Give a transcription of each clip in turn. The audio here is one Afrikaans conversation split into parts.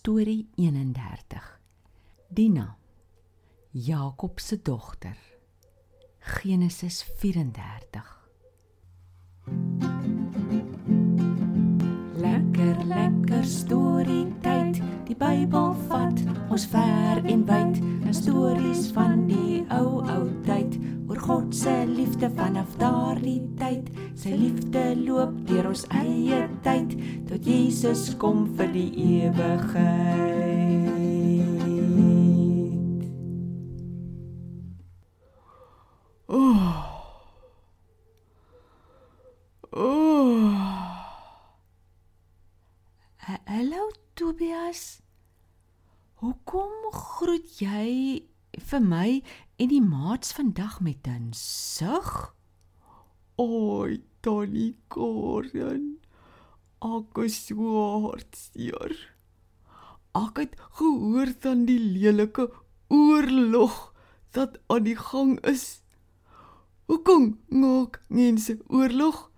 Storie 31. Dina. Jakob se dogter. Genesis 34. Lekker lekker storie tyd. Die Bybel vat ons ver en wyd. 'n Stories van die ou liefde vanaf daardie tyd. Sy liefde loop deur ons eie tyd tot Jesus kom vir die ewigheid. Oh. Oh. Ha- Hallo Tobias. Hoekom groet jy vir my en die maats vandag met 'n sug? Oi, Tannie Karen. Ek is so hartseer. Ek het gehoor van die lelike oorlog wat aan die gang is. Hoekom maak mense oorlog?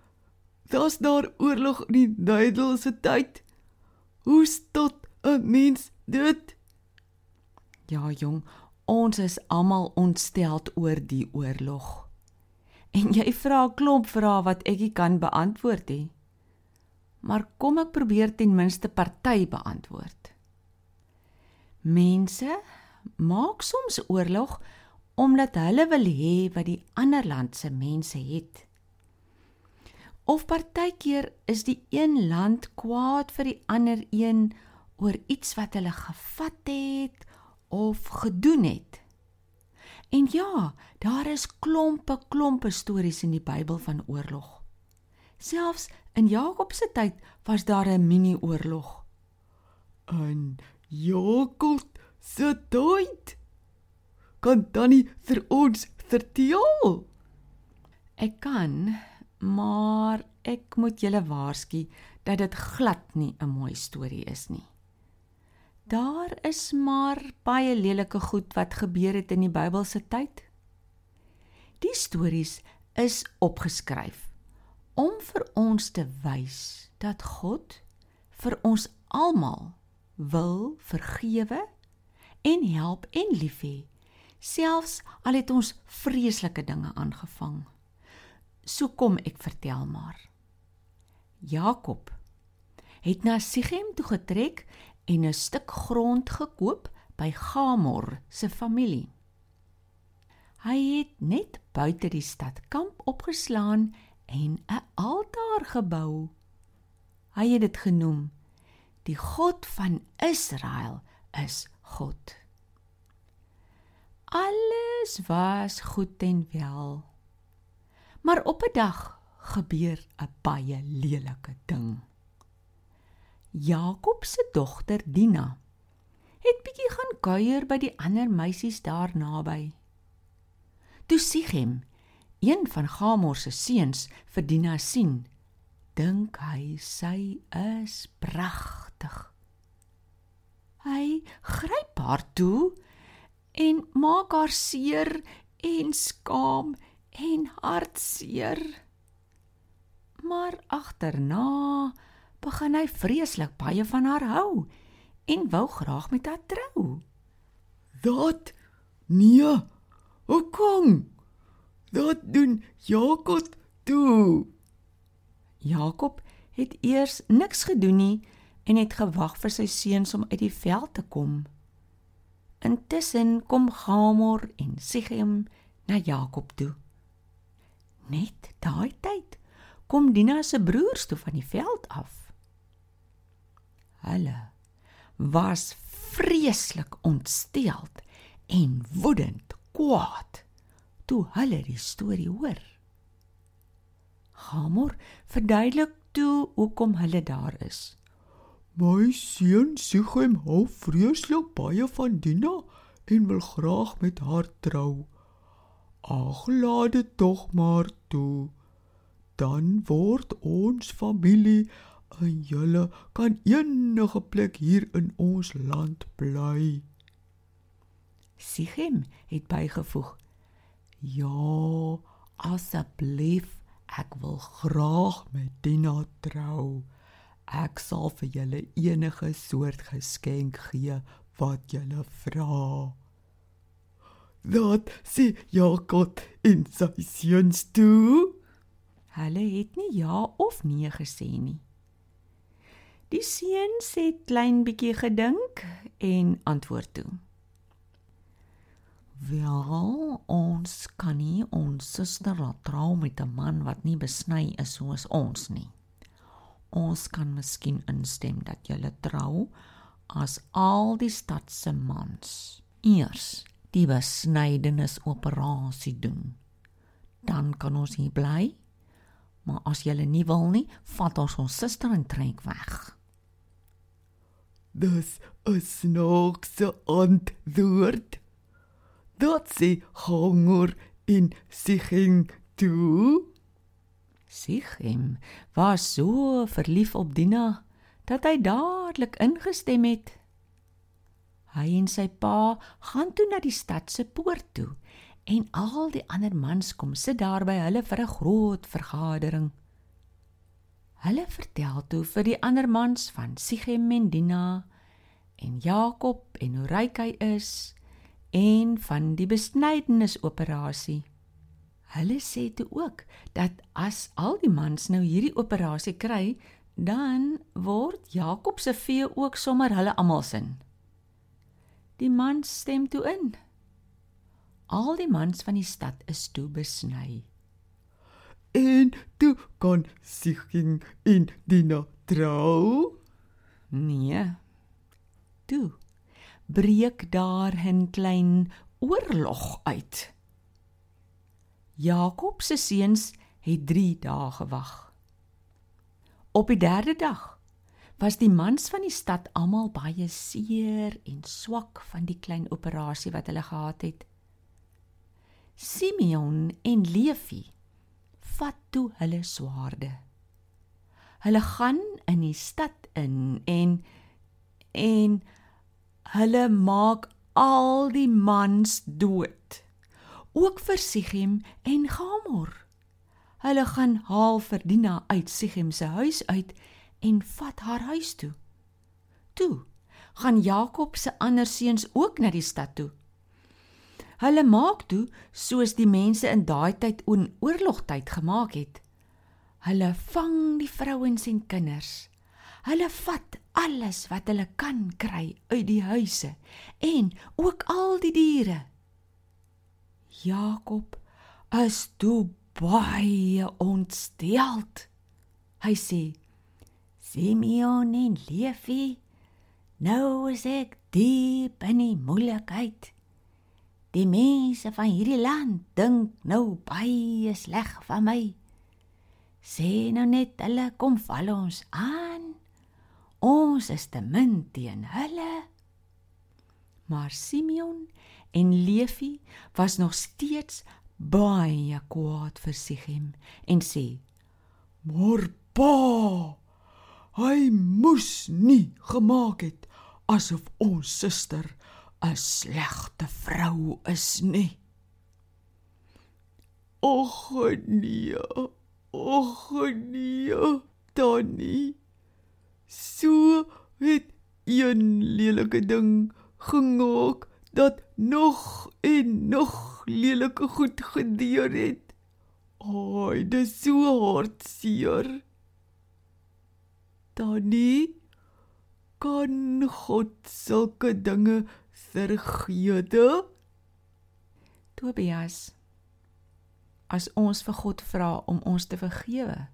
Daar's daar oorlog in die duiwelse tyd. Hoe stot 'n mens dit? Ja, jong, ons is almal ontsteld oor die oorlog. En jy vra 'n klomp vrae wat ek nie kan beantwoord nie. Maar kom ek probeer ten minste party beantwoord. Mense maak soms oorlog omdat hulle wil hê wat die ander land se mense het. Of partykeer is die een land kwaad vir die ander een oor iets wat hulle gevat het of gedoen het. En ja, daar is klompe klompe stories in die Bybel van oorlog. Selfs in Jakob se tyd was daar 'n mini-oorlog. En Jakob se tyd. Kan Tannie vir ons vertel? Ek kan, maar ek moet julle waarsku dat dit glad nie 'n mooi storie is nie. Daar is maar baie lelike goed wat gebeur het in die Bybel se tyd. Die stories is opgeskryf om vir ons te wys dat God vir ons almal wil vergewe en help en lief hê, selfs al het ons vreeslike dinge aangevang. So kom ek vertel maar. Jakob het na Sichem toe getrek en 'n stuk grond gekoop by Gamor se familie. Hy het net buite die stad kamp opgeslaan en 'n altaar gebou. Hy het dit genoem: Die God van Israel is God. Alles was goed en wel. Maar op 'n dag gebeur 'n baie lelike ding. Jakob se dogter Dina het bietjie gaan kuier by die ander meisies daar naby. Toe Sichem, een van Gamor se seuns, vir Dina sien, dink hy sy is pragtig. Hy gryp haar toe en maak haar seer en skaam en hartseer. Maar agterna begin hy vreeslik baie van haar hou en wou graag met haar trou. Dat nee. Hoekom? Dat doen Jakob toe. Jakob het eers niks gedoen nie en het gewag vir sy seuns om uit die veld te kom. Intussen kom Gamor en Sichem na Jakob toe. Net daai tyd kom Dina se broers toe van die veld af. Hulle was vreeslik ontsteld en woedend kwaad toe hulle die storie hoor. Gamor verduidelik toe hoekom hulle daar is. My seun Sichem hou vreeslik baie van Dina en wil graag met haar trou. Ag, laat dit tog maar toe. Dan word ons familie en julle kan enige plek hier in ons land bly. Sichem het bygevoeg: Ja, asseblief, ek wil graag met Dina trou. Ek sal vir julle enige soort geskenk gee wat julle vra. Dat sê Jakob in sy seuns toe. Hulle het nie ja of nee gesê nie. Die seuns het klein bietjie gedink en antwoord toe. Wel, ons kan nie ons suster laat trou met 'n man wat nie besny is soos ons nie. Ons kan miskien instem dat jy trou as al die stad se mans eers die besnydenis operasie doen. Dan kan ons hier bly. Maar as jy nie wil nie, vat ons ons suster en trek weg. Dis 'n snaakse antwoord dat sy honger in Sichem toe. Sichem was so verlief op Dina dat hy dadelik ingestem het. Hy en sy pa gaan toe na die stad se poort toe en al die ander mans kom sit daar by hulle vir 'n groot vergadering. Hulle vertel toe vir die ander mans van Sichem en Dina en Jakob en hoe ryk hy is en van die besnydenis operasie. Hulle sê toe ook dat as al die mans nou hierdie operasie kry, dan word Jakob se vee ook sommer hulle almal se. Die mans stem toe in. Al die mans van die stad is toe besny. En toe kon sich in die na trou? Nee. Toe breek daar 'n klein oorlog uit. Jakob se seuns het 3 dae gewag. Op die 3de dag was die mans van die stad almal baie seer en swak van die klein operasie wat hulle gehad het. Simeon en Levi vat toe hulle swaarde. Hulle gaan in die stad in en en Hulle maak al die mans dood. Ook vir Sichem en Gamor. Hulle gaan haal vir Dina uit Sichem se huis uit en vat haar huis toe. Toe gaan Jakob se ander seuns ook na die stad toe. Hulle maak toe soos die mense in daai tyd in oorlogtyd gemaak het. Hulle vang die vrouens en kinders. Hulle vat alles wat hulle kan kry uit die huise en ook al die diere. Jakob is toe baie ontsteld. Hy sê: "Simeon en Levi, nou is ek diep in die moeilikheid. Die mense van hierdie land dink nou baie sleg van my. Sê nou net hulle kom val ons aan." Ons is te min teen hulle. Maar Simeon en Levi was nog steeds baie kwaad vir Sichem en sê: "Maar pa, hy moes nie gemaak het asof ons suster 'n slegte vrou is nie." Och nee. Och nee, Tannie. So het een lelike ding gemaak dat nog en nog lelike goed gedeur het. Ai, dis so hartseer. Tannie, kan God sulke dinge vergeet? Tobias, as ons vir God vra om ons te vergewe,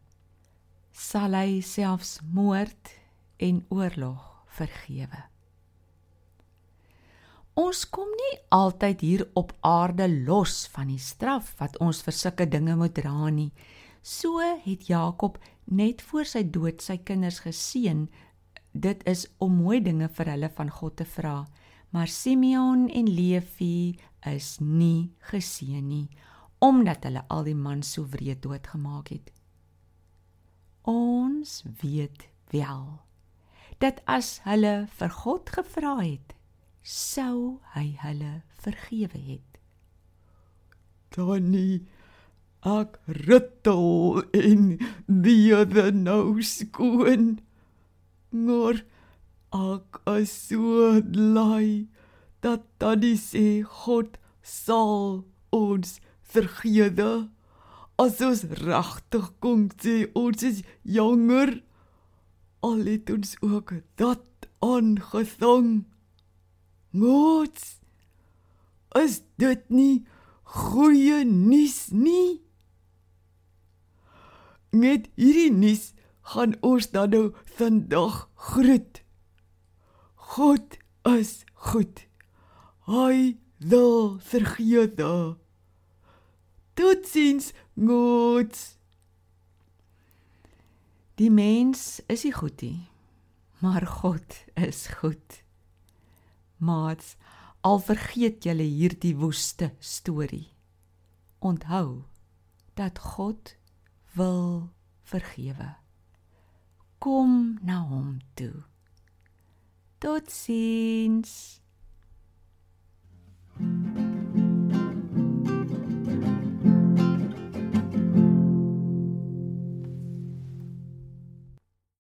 sal hy selfs moord en oorlog vergewe. Ons kom nie altyd hier op aarde los van die straf wat ons vir sulke dinge moet dra nie. So het Jakob net voor sy dood sy kinders geseën. Dit is om mooi dinge vir hulle van God te vra. Maar Simeon en Levi is nie geseën nie omdat hulle al die man so wreed doodgemaak het. Ons weet wel dat as hulle vir God gevra het, sou hy hulle vergewe het. Tannie ek rittel in die the nou skoon Maar ek is so bly dat Tannie sê God sal ons vergewe. As ons regtig kon sê ons is jonger, al het ons ook dat aangesang. Moets, is dit nie goeie nuus nie? Met hierdie nuus gaan ons dan nou vandag groet. God is goed. Hy wil vergewe. Totsiens, Gods. Die mens is nie goed nie, maar God is goed. Maats, al vergeet julle hierdie woeste storie. Onthou dat God wil vergewe. Kom na hom toe. Totsiens.